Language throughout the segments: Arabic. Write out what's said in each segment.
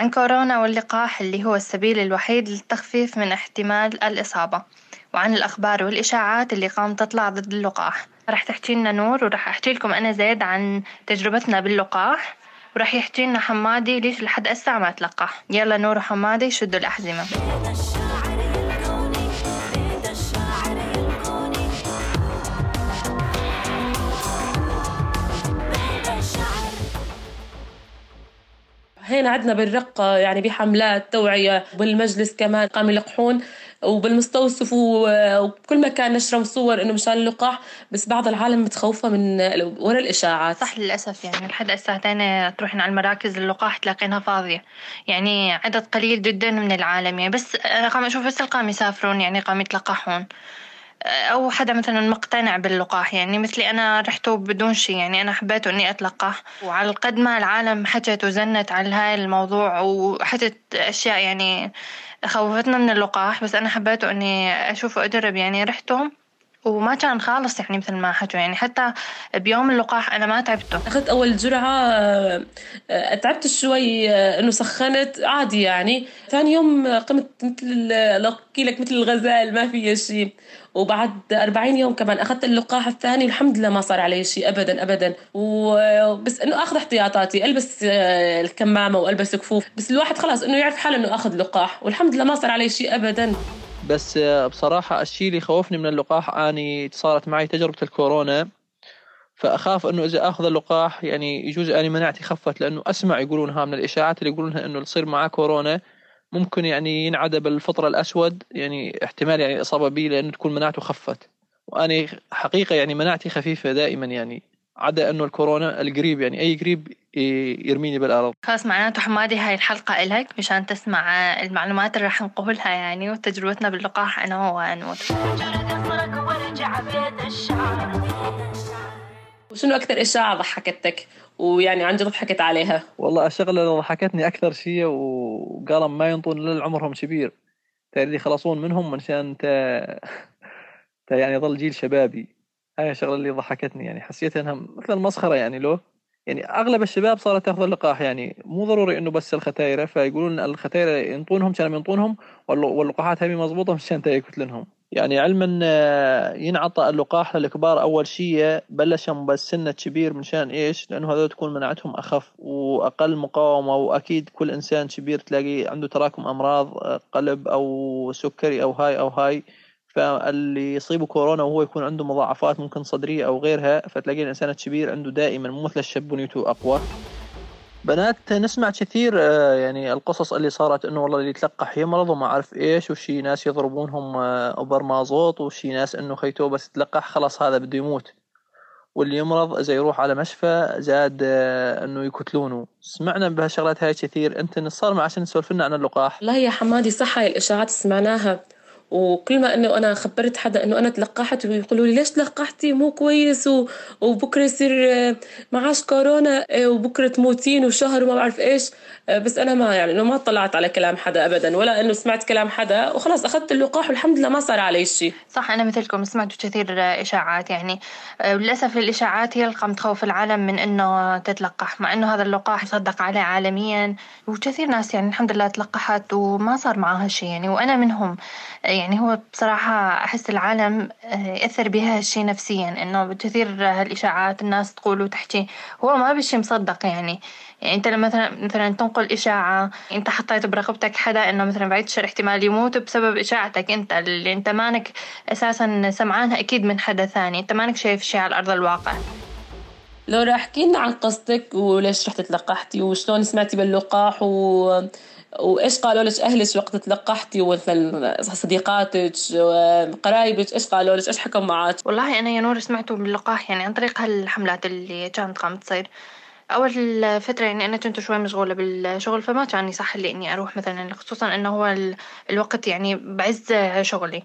عن كورونا واللقاح اللي هو السبيل الوحيد للتخفيف من احتمال الإصابة وعن الأخبار والإشاعات اللي قام تطلع ضد اللقاح. راح تحكي لنا نور وراح أحكي لكم أنا زيد عن تجربتنا باللقاح وراح يحكي لنا حمادي ليش لحد هسه ما تلقح. يلا نور وحمادي شدوا الأحزمة. هنا عندنا بالرقة يعني بحملات توعية بالمجلس كمان قام يلقحون وبالمستوصف وبكل مكان نشروا صور إنه مشان اللقاح. بس بعض العالم متخوفة من ورا الإشاعات. صح للأسف يعني لحد الساعتين تروحين على المراكز اللقاح تلاقينها فاضية. يعني عدد قليل جدا من العالم يعني بس قام أشوف بس القام يسافرون يعني قام يتلقحون. أو حدا مثلا مقتنع باللقاح يعني مثلي أنا رحته بدون شي يعني أنا حبيت إني اتلقح وعلى قد ما العالم حكت وزنت على هاي الموضوع وحكت أشياء يعني خوفتنا من اللقاح بس أنا حبيت إني أشوفه اجرب يعني رحته وما كان خالص يعني مثل ما حكوا. يعني حتى بيوم اللقاح أنا ما تعبته. أخذت أول جرعة آه، تعبت شوي آه، إنه سخنت عادي يعني. ثاني يوم قمت مثل لك مثل الغزال ما في شيء وبعد 40 يوم كمان أخذت اللقاح الثاني والحمد لله ما صار علي شيء ابدا ابدا. وبس إنه آخذ احتياطاتي ألبس آه، الكمامة وألبس كفوف. بس الواحد خلاص إنه يعرف حاله إنه آخذ لقاح والحمد لله ما صار علي شيء ابدا. بس بصراحة الشيء اللي خوفني من اللقاح أني صارت معي تجربة الكورونا فأخاف أنه إذا أخذ اللقاح يعني يجوز أني مناعتي خفت لأنه أسمع يقولونها من الإشاعات اللي يقولونها أنه يصير معاه كورونا ممكن يعني ينعدى بالفطر الأسود يعني احتمال يعني الإصابة به لأنه تكون مناعته خفت. وأنا حقيقة يعني مناعتي خفيفة دائما يعني عدا إنه الكورونا القريب يعني أي قريب يرميني بالأرض. خلاص معناته حمادي هاي الحلقة الك مشان تسمع المعلومات اللي راح نقولها يعني وتجربتنا باللقاح أنا وانور وشنو أكثر إشاعة ضحكتك؟ ويعني عن جد ضحكت عليها. والله الشغلة اللي ضحكتني أكثر شيء وقالوا ما ينطون إلا عمرهم كبير. تريد يخلصون منهم منشان ت... يعني يظل جيل شبابي. هاي الشغلة اللي ضحكتني يعني. حسيت إنها مثل المسخرة يعني لو. يعني أغلب الشباب صارت تأخذ اللقاح يعني مو ضروري إنه بس الختايرة فيقولون الختايرة ينطونهم كانوا ينطونهم واللقاحات هذه مضبوطة مشان يقتلنهم يعني علما آه، ينعطى اللقاح للكبار أول شيء بلشهم بس سنة كبير منشان إيش؟ لأنه هذول تكون مناعتهم أخف وأقل مقاومة وأكيد كل إنسان كبير تلاقيه عنده تراكم أمراض آه، قلب أو سكري أو هاي أو هاي فاللي يصيبه كورونا وهو يكون عنده مضاعفات ممكن صدرية أو غيرها فتلاقي الإنسان الكبير عنده دائما مو مثل الشاب بنيته أقوى. بنات نسمع كثير آه، يعني القصص اللي صارت إنه والله اللي يتلقح يمرض وما اعرف إيش وشي ناس يضربونهم اوبر مازوط وشي ناس إنه خيتوه بس يتلقح خلاص هذا بده يموت. واللي يمرض إذا يروح على مشفى زاد آه، إنه يقتلونه سمعنا بهالشغلات هاي كثير. أنت صار مع عشان تسولف لنا عن اللقاح. لا يا حمادي صح هاي الإشاعات سمعناها وكل ما إنه أنا خبرت حدا إنه أنا تلقحت ويقولوا لي ليش تلقحتي؟ مو كويس. وبكرة يصير آه، معاش كورونا آه، وبكرة تموتين وشهر وما بعرف إيش. آه، بس أنا ما يعني إنه ما طلعت على كلام حدا ابدا ولا إنه سمعت كلام حدا وخلاص أخذت اللقاح والحمد لله ما صار علي شيء صح أنا مثلكم سمعت كثير إشاعات يعني. للأسف الإشاعات هي اللي تخوف العالم من إنه تتلقح مع إنه هذا اللقاح صدق عليه عالميا. وكثير ناس يعني الحمد لله تلقحت وما صار معها شيء يعني وأنا منهم. هو بصراحة أحس العالم آه، يأثر بها الشي نفسيا إنه كثير هالإشاعات الناس تقول وتحكي. هو ما بشي مصدق يعني. يعني أنت لما مثلا مثلا تنقل إشاعة أنت حطيت برقبتك حدا إنه مثلا بعد شهر احتمال يموت بسبب إشاعتك أنت اللي أنت مانك أساسا سمعانها أكيد من حدا ثاني. أنت مانك شايف شيء على أرض الواقع. لو احكي لنا عن قصتك وليش رحت تلقحتي وشلون سمعتي باللقاح و وإيش قالوا لك؟ اهلك وقت تلقحتي ومثلا صديقاتك قرايبك إيش قالوا لك؟ إيش حكوا معك؟ والله أنا يا نور سمعته باللقاح يعني عن طريق هالحملات اللي كانت قامت تصير. أول فترة يعني أنا كنت شوي مشغولة بالشغل فما كان يصح لي إني أروح مثلا خصوصا إنه هو الوقت يعني بعز شغلي.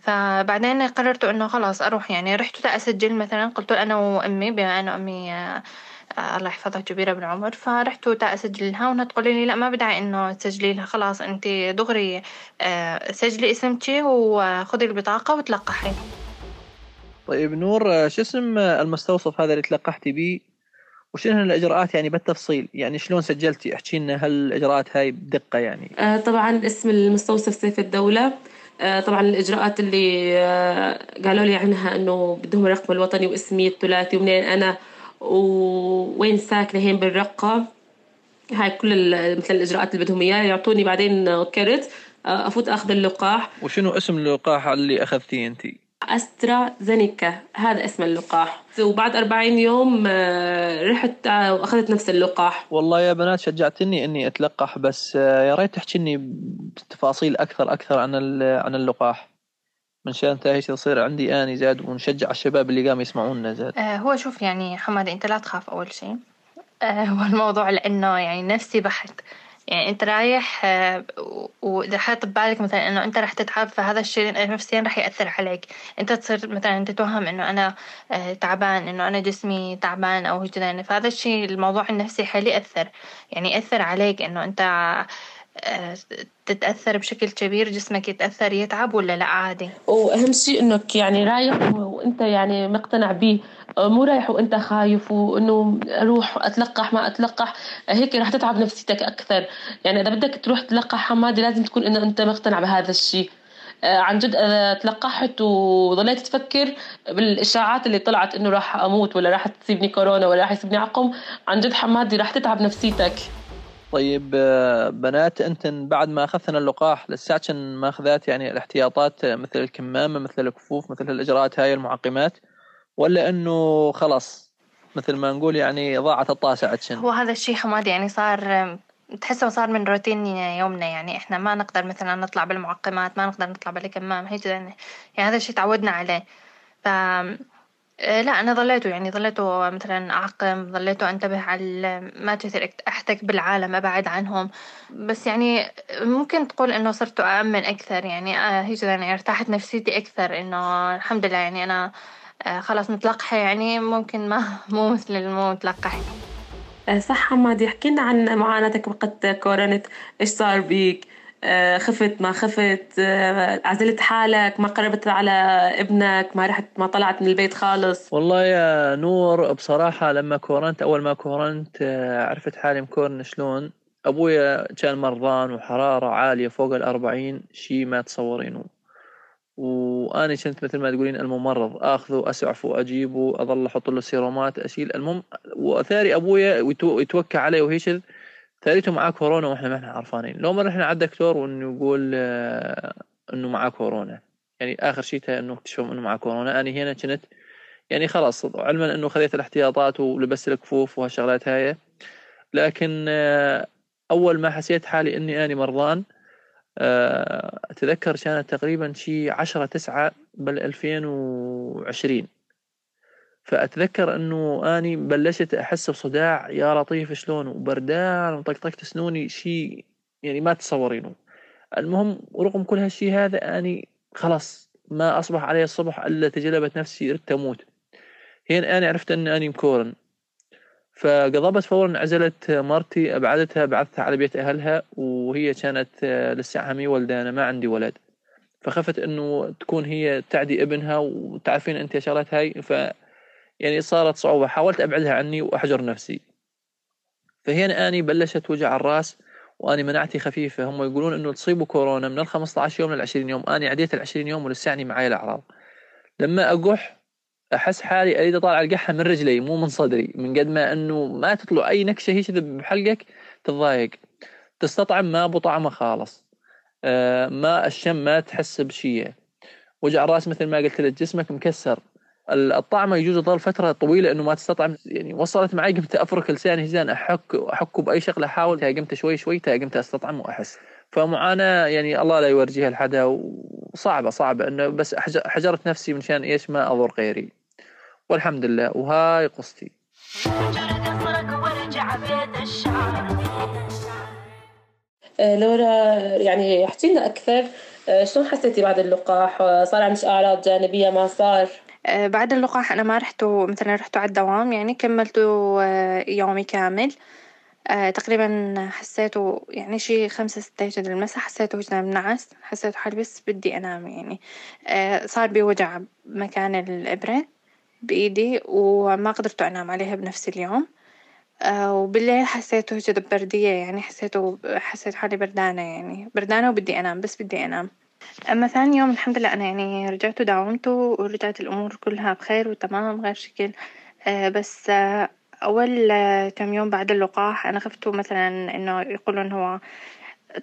فبعدين قررت إنه خلاص أروح يعني رحت اسجل مثلا قلت أنا وأمي بما انه امي الله يحفظها كبيرة بالعمر فرحت تا أسجلها وهي تقولي لي لا ما بدعي إنه تسجلي لها خلاص أنت دغري آه، سجلي اسمك وخذي البطاقة وتلقحي. طيب نور آه، شو اسم المستوصف هذا اللي تلقحتي بيه؟ وشنو الإجراءات يعني بالتفصيل؟ يعني شلون سجلتي؟ احكي لنا هالإجراءات هاي بدقة يعني؟ آه طبعا اسم المستوصف سيف الدولة. آه طبعا الإجراءات اللي آه قالوا لي عنها إنه بدهم الرقم الوطني واسمي الثلاثي. ومنين أنا؟ ووين ساكنة هين بالرقة. هاي كل مثل الإجراءات اللي بدهم إياها. يعطوني بعدين كرت. أفوت أخذ اللقاح. وشنو اسم اللقاح اللي أخذتيه أنت؟ أسترا زينيكا هذا اسم اللقاح. وبعد 40 يوم رحت وأخذت نفس اللقاح. والله يا بنات شجعتني إني أتلقح بس يا ريت تحكيني بتفاصيل أكثر أكثر عن عن اللقاح. من شأن هيك تصير عندي أني زاد ونشجع الشباب اللي قاموا يسمعونا زاد. آه هو شوف يعني حماد أنت لا تخاف أول شيء. آه هو الموضوع لأنه يعني نفسي بحت. يعني أنت رايح آه وإذا حاط ببالك مثلا إنه أنت رح تتعب فهذا الشيء نفسيا رح يأثر عليك. أنت تصير مثلا تتوهم إنه أنا آه تعبان إنه أنا جسمي تعبان أو كذا فهذا الشيء الموضوع النفسي حيل يأثر. يعني يأثر عليك إنه أنت تتأثر بشكل كبير جسمك يتأثر يتعب ولا لا؟ عادي. وأهم شيء إنك يعني رايح وأنت يعني مقتنع به مو رايح وأنت خايف وإنه أروح أتلقح ما أتلقح. هيك رح تتعب نفسيتك أكثر. يعني إذا بدك تروح تلقح حمادي لازم تكون إنه أنت مقتنع بهذا الشيء. آه، عن جد اذا تلقحت وظليت تفكر بالإشاعات اللي طلعت إنه راح أموت ولا راح تصيبني كورونا ولا راح يصيبني عقم. عن جد حمادي راح تتعب نفسيتك. طيب آه، بنات أنتن بعد ما أخذتن اللقاح لساتشن ماخذات يعني الاحتياطات مثل الكمامة مثل الكفوف مثل الإجراءات هاي المعقمات ولا إنه خلاص مثل ما نقول يعني ضاعت الطاسة عندشن هو هذا الشيء حماد يعني صار تحسه صار من روتين يومنا يعني إحنا ما نقدر مثلا نطلع بالمعقمات ما نقدر نطلع بالكمام هيك يعني هذا الشيء تعودنا عليه. ف لا أنا ظليته يعني ظليته مثلا أعقم ظليته أنتبه على ما كثر أحتك بالعالم أبعد عنهم. بس يعني ممكن تقول إنه صرت أأمن أكثر يعني آه، هيك يعني ارتاحت نفسيتي أكثر إنه الحمد لله يعني أنا آه، خلاص متلقحة يعني ممكن ما مو مثل المو متلقحة صح حمادي احكي لنا عن معاناتك وقت كورونا إيش صار بيك؟ آه، خفت ما خفت آه، عزلت حالك ما قربت على ابنك ما رحت ما طلعت من البيت خالص. والله يا نور بصراحة لما كورنت أول ما كورنت آه، عرفت حالي مكورن شلون. أبويا كان مرضان وحرارة عالية فوق الأربعين شي ما تصورينه. وأنا كنت مثل ما تقولين الممرض آخذه أسعفه وأجيبه أظل أحط له سيرومات أشيل. المهم وأثاري أبويا يتوكى علي وهيش ثالثه معاه كورونا وإحنا ما إحنا عارفانين لو ما رحنا على الدكتور وانه يقول آه، إنه معاه كورونا. يعني آخر شيء إنه اكتشفوا إنه معاه كورونا. أنا هنا كنت يعني خلاص علما إنه خذيت الاحتياطات ولبست الكفوف وهالشغلات هاي. لكن آه، أول ما حسيت حالي إني اني مرضان آه، أتذكر كانت تقريبا شي عشرة تسعة بال 2020 فأتذكر إنه أني بلشت أحس بصداع يا لطيف شلون؟ وبردان وطقطقت سنوني شيء يعني ما تتصورينه. المهم ورغم كل هالشيء هذا أني خلاص ما أصبح علي الصبح إلا تجلبت نفسي ردت أموت. هنا أنا عرفت أن أني مكورن. فقضبت فورا عزلت مرتي أبعدتها بعثتها على بيت أهلها وهي كانت لسه مي ولدانة ما عندي ولد. فخفت أنه تكون هي تعدي ابنها وتعرفين أنت شغلات هاي ف يعني صارت صعوبة. حاولت أبعدها عني وأحجر نفسي. فهنا أني بلشت وجع الرأس وأني مناعتي خفيفة. هم يقولون إنه تصيبوا كورونا من ال 15 يوم لل 20 يوم. أني عديت ال 20 يوم ولساني معي الأعراض. لما أقح أحس حالي أريد أطالع القحة من رجلي مو من صدري. من قد ما إنه ما تطلع أي نكشة هيك بحلقك تتضايق. تستطعم ما أبو طعمه خالص. آه ما الشم ما تحس بشيء. وجع الرأس مثل ما قلت لك جسمك مكسر. الطعمه يجوز يظل فترة طويلة إنه ما تستطعم. يعني وصلت معي قمت أفرك لساني هزان أحك احكه بأي شغلة أحاول. قمت شوي شوي قمت أستطعم وأحس. فمعاناة يعني الله لا يورجيها لحدا وصعبة صعبة. إنه بس حجرت نفسي مشان إيش ما أضر غيري. والحمد لله. وهاي قصتي. آه، لورا يعني احكي لنا أكثر آه، شلون حسيتي بعد اللقاح؟ صار عندك أعراض جانبية ما صار؟ آه، بعد اللقاح أنا ما رحته مثلا رحته على الدوام يعني كملته آه، يومي كامل. آه، تقريبا حسيته يعني شي خمسة ستة هيك المسا حسيته هيك بنعس حسيته حالي بس بدي أنام يعني. صار بي وجع مكان الإبرة بإيدي وما قدرت أنام عليها بنفس اليوم. آه، وبالليل حسيته جد بردية يعني حسيته حسيت حالي بردانة يعني. بردانة وبدي أنام بس بدي أنام. أما ثاني يوم الحمد لله أنا يعني رجعت وداومت ورجعت الأمور كلها بخير وتمام غير شكل. آه، بس آه، أول كم يوم بعد اللقاح أنا خفت مثلا إنه يقولون هو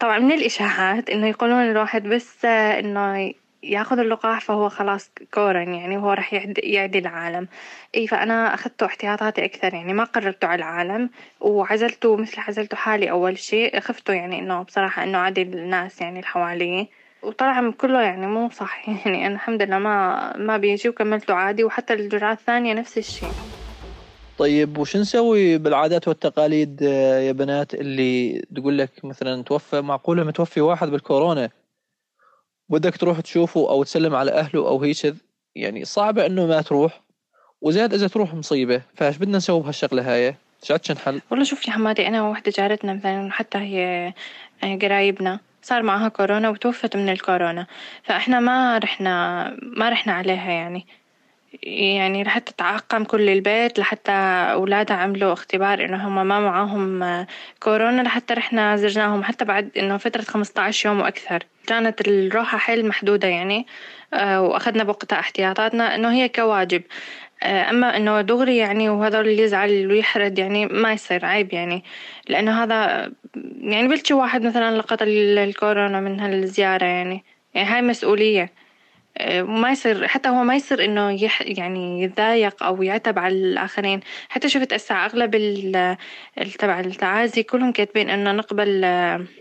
طبعا من الإشاعات إنه يقولون الواحد بس إنه ياخذ اللقاح فهو خلاص كورن يعني وهو راح يعدي العالم. إي فأنا أخذته احتياطاتي أكثر يعني ما قررته على العالم وعزلته مثل عزلته حالي أول شيء. خفته يعني إنه بصراحة إنه عادي الناس يعني اللي وطلع كله يعني مو صح. يعني أنا الحمد لله ما ما بيجي وكملته عادي. وحتى الجرعة الثانية نفس الشيء. طيب وش نسوي بالعادات والتقاليد يا بنات اللي تقول لك مثلا توفى معقولة متوفي واحد بالكورونا بدك تروح تشوفه أو تسلم على أهله أو هيك يعني صعبة إنه ما تروح وزاد إذا تروح مصيبة. فايش بدنا نسوي بهالشغلة هاي؟ شو نحل والله شوف يا حمادي أنا وحدة جارتنا مثلا حتى هي قرايبنا. صار معها كورونا وتوفت من الكورونا. فإحنا ما رحنا ما رحنا عليها يعني. يعني لحتى تعقم كل البيت لحتى أولادها عملوا اختبار إنه هم ما معاهم كورونا لحتى رحنا زرناهم حتى بعد إنه فترة خمسة عشر يوم وأكثر. كانت الروحة حيل محدودة يعني آه، وأخذنا بوقتها احتياطاتنا إنه هي كواجب. أما إنه دغري يعني وهذول اللي يزعل ويحرد يعني ما يصير عيب يعني. لأنه هذا يعني بلشي واحد مثلا لقط الكورونا من هالزيارة يعني. يعني هاي مسؤولية. ما يصير حتى هو ما يصير إنه يح يعني يتضايق أو يعتب على الآخرين. حتى شفت هسه أغلب تبع التعازي كلهم كاتبين إنه نقبل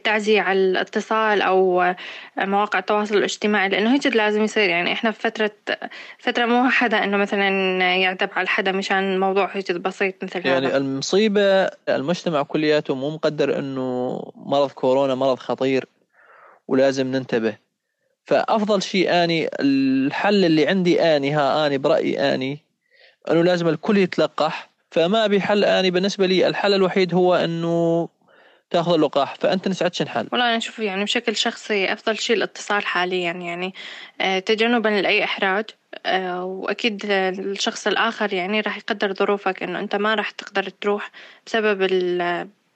تعزية على الاتصال أو مواقع التواصل الاجتماعي لأنه هيك لازم يصير. يعني إحنا في فترة فترة مو حدا إنه مثلا يعتب على حدا مشان موضوع هيك بسيط مثل يعني هذا المصيبة المجتمع كلياته مو مقدر إنه مرض كورونا مرض خطير ولازم ننتبه. فأفضل شيء آني الحل اللي عندي آني ها آني برأيي آني أنه لازم الكل يتلقح. فما أبي حل آني بالنسبة لي الحل الوحيد هو أنه تأخذ اللقاح. فأنت نسعد شو الحل والله أنا أشوف يعني بشكل شخصي أفضل شيء الاتصال حاليا يعني آه، تجنبا لأي إحراج آه، وأكيد الشخص الآخر يعني راح يقدر ظروفك إنه أنت ما راح تقدر تروح بسبب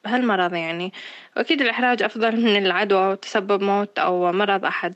هالمرض يعني. وأكيد الإحراج أفضل من العدوى وتسبب موت أو مرض أحد.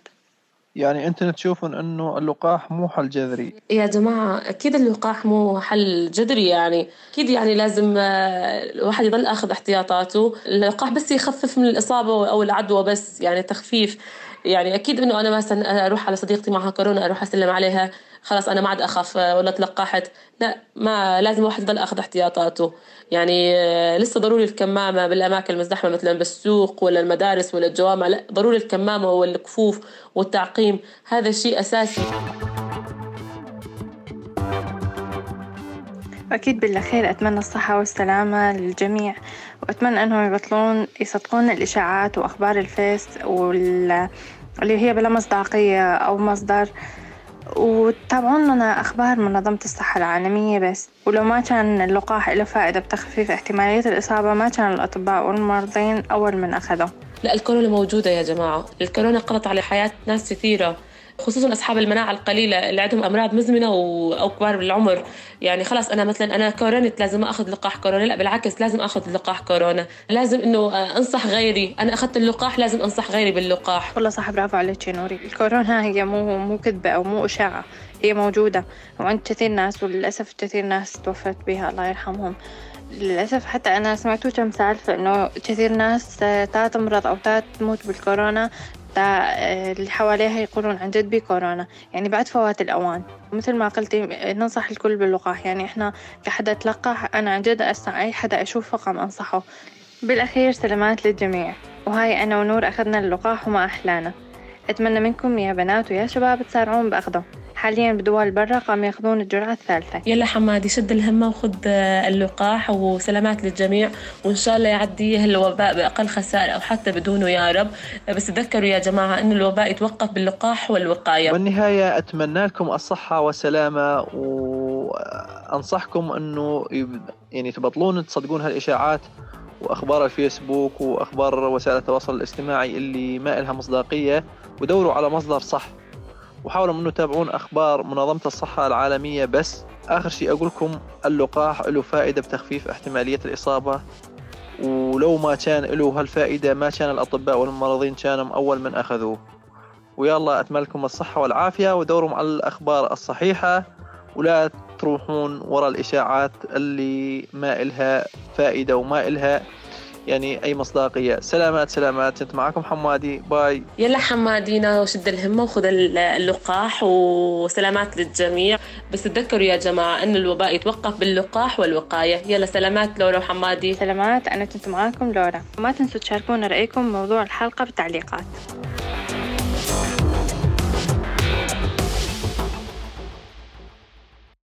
يعني أنت تشوفون إنه اللقاح مو حل جذري. يا جماعة أكيد اللقاح مو حل جذري يعني. أكيد يعني لازم آه، الواحد يضل أخذ احتياطاته. اللقاح بس يخفف من الإصابة أو العدوى بس يعني تخفيف. يعني أكيد إنه أنا مثلا أروح على صديقتي معها كورونا أروح أسلم عليها خلاص أنا ما عاد أخاف ولا تلقحت. لا ما لازم الواحد يضل أخذ احتياطاته. يعني آه، لسه ضروري الكمامة بالأماكن المزدحمة مثلا بالسوق ولا المدارس ولا الجوامع. لا ضروري الكمامة والكفوف والتعقيم. هذا شيء أساسي. أكيد بالأخير أتمنى الصحة والسلامة للجميع. وأتمنى أنهم يبطلون يصدقون الإشاعات وأخبار الفيس وال... اللي هي بلا مصداقية أو مصدر. وتابعون لنا أخبار منظمة الصحة العالمية بس. ولو ما كان اللقاح له فائدة بتخفيف احتمالية الإصابة ما كان الأطباء والمرضين أول من أخذه. لا الكورونا موجودة يا جماعة. الكورونا قضت على حياة ناس كثيرة. خصوصا أصحاب المناعة القليلة اللي عندهم أمراض مزمنة أو كبار بالعمر. يعني خلاص أنا مثلا أنا كورونيت لازم أخذ لقاح كورونا. لا بالعكس لازم أخذ لقاح كورونا. لازم إنه أنصح غيري. أنا أخذت اللقاح لازم أنصح غيري باللقاح. والله صح برافو عليك يا نوري. الكورونا هي مو مو كذبة أو مو اشاعه هي موجودة. وعند كثير ناس وللأسف كثير ناس توفت بها الله يرحمهم. للأسف حتى أنا سمعتو كم سالفة إنه كثير ناس تا تمرض أو تا تموت بالكورونا. آه، اللي حواليها يقولون عن جد بكورونا. يعني بعد فوات الأوان. مثل ما قلتي ننصح الكل باللقاح يعني إحنا كحدا تلقح أنا عن جد أسمع أي حدا أشوفه قام أنصحه. بالأخير سلامات للجميع. وهاي أنا ونور أخذنا اللقاح وما أحلانا. أتمنى منكم يا بنات ويا شباب تسارعون بأخذه حاليا بدول برا قام ياخذون الجرعة الثالثة. يلا حمادي شد الهمة وخذ اللقاح وسلامات للجميع وإن شاء الله يعدي الوباء بأقل خسائر أو حتى بدونه يا رب. بس تذكروا يا جماعة أن الوباء يتوقف باللقاح والوقاية. والنهاية أتمنى لكم الصحة والسلامة وأنصحكم أنه يعني تبطلون تصدقون هالإشاعات وأخبار الفيسبوك وأخبار وسائل التواصل الاجتماعي اللي ما لها مصداقية ودوروا على مصدر صح. وحاولوا إنه تتابعون أخبار منظمة الصحة العالمية بس آخر شيء أقول لكم اللقاح له فائدة بتخفيف احتمالية الإصابة. ولو ما كان له هالفائدة ما كان الأطباء والممرضين كانوا أول من أخذوه. ويلا أتمنى لكم الصحة والعافية ودوروا على الأخبار الصحيحة ولا تروحون وراء الإشاعات اللي ما إلها فائدة وما إلها يعني أي مصداقية. سلامات سلامات. كنت معكم حمادي. باي. يلا حمادينا وشد الهمة وخذ اللقاح وسلامات للجميع. بس تذكروا يا جماعة أن الوباء يتوقف باللقاح والوقاية. يلا سلامات لورا وحمادي. سلامات. أنا كنت معاكم لورا. وما تنسوا تشاركونا رأيكم بموضوع الحلقة بالتعليقات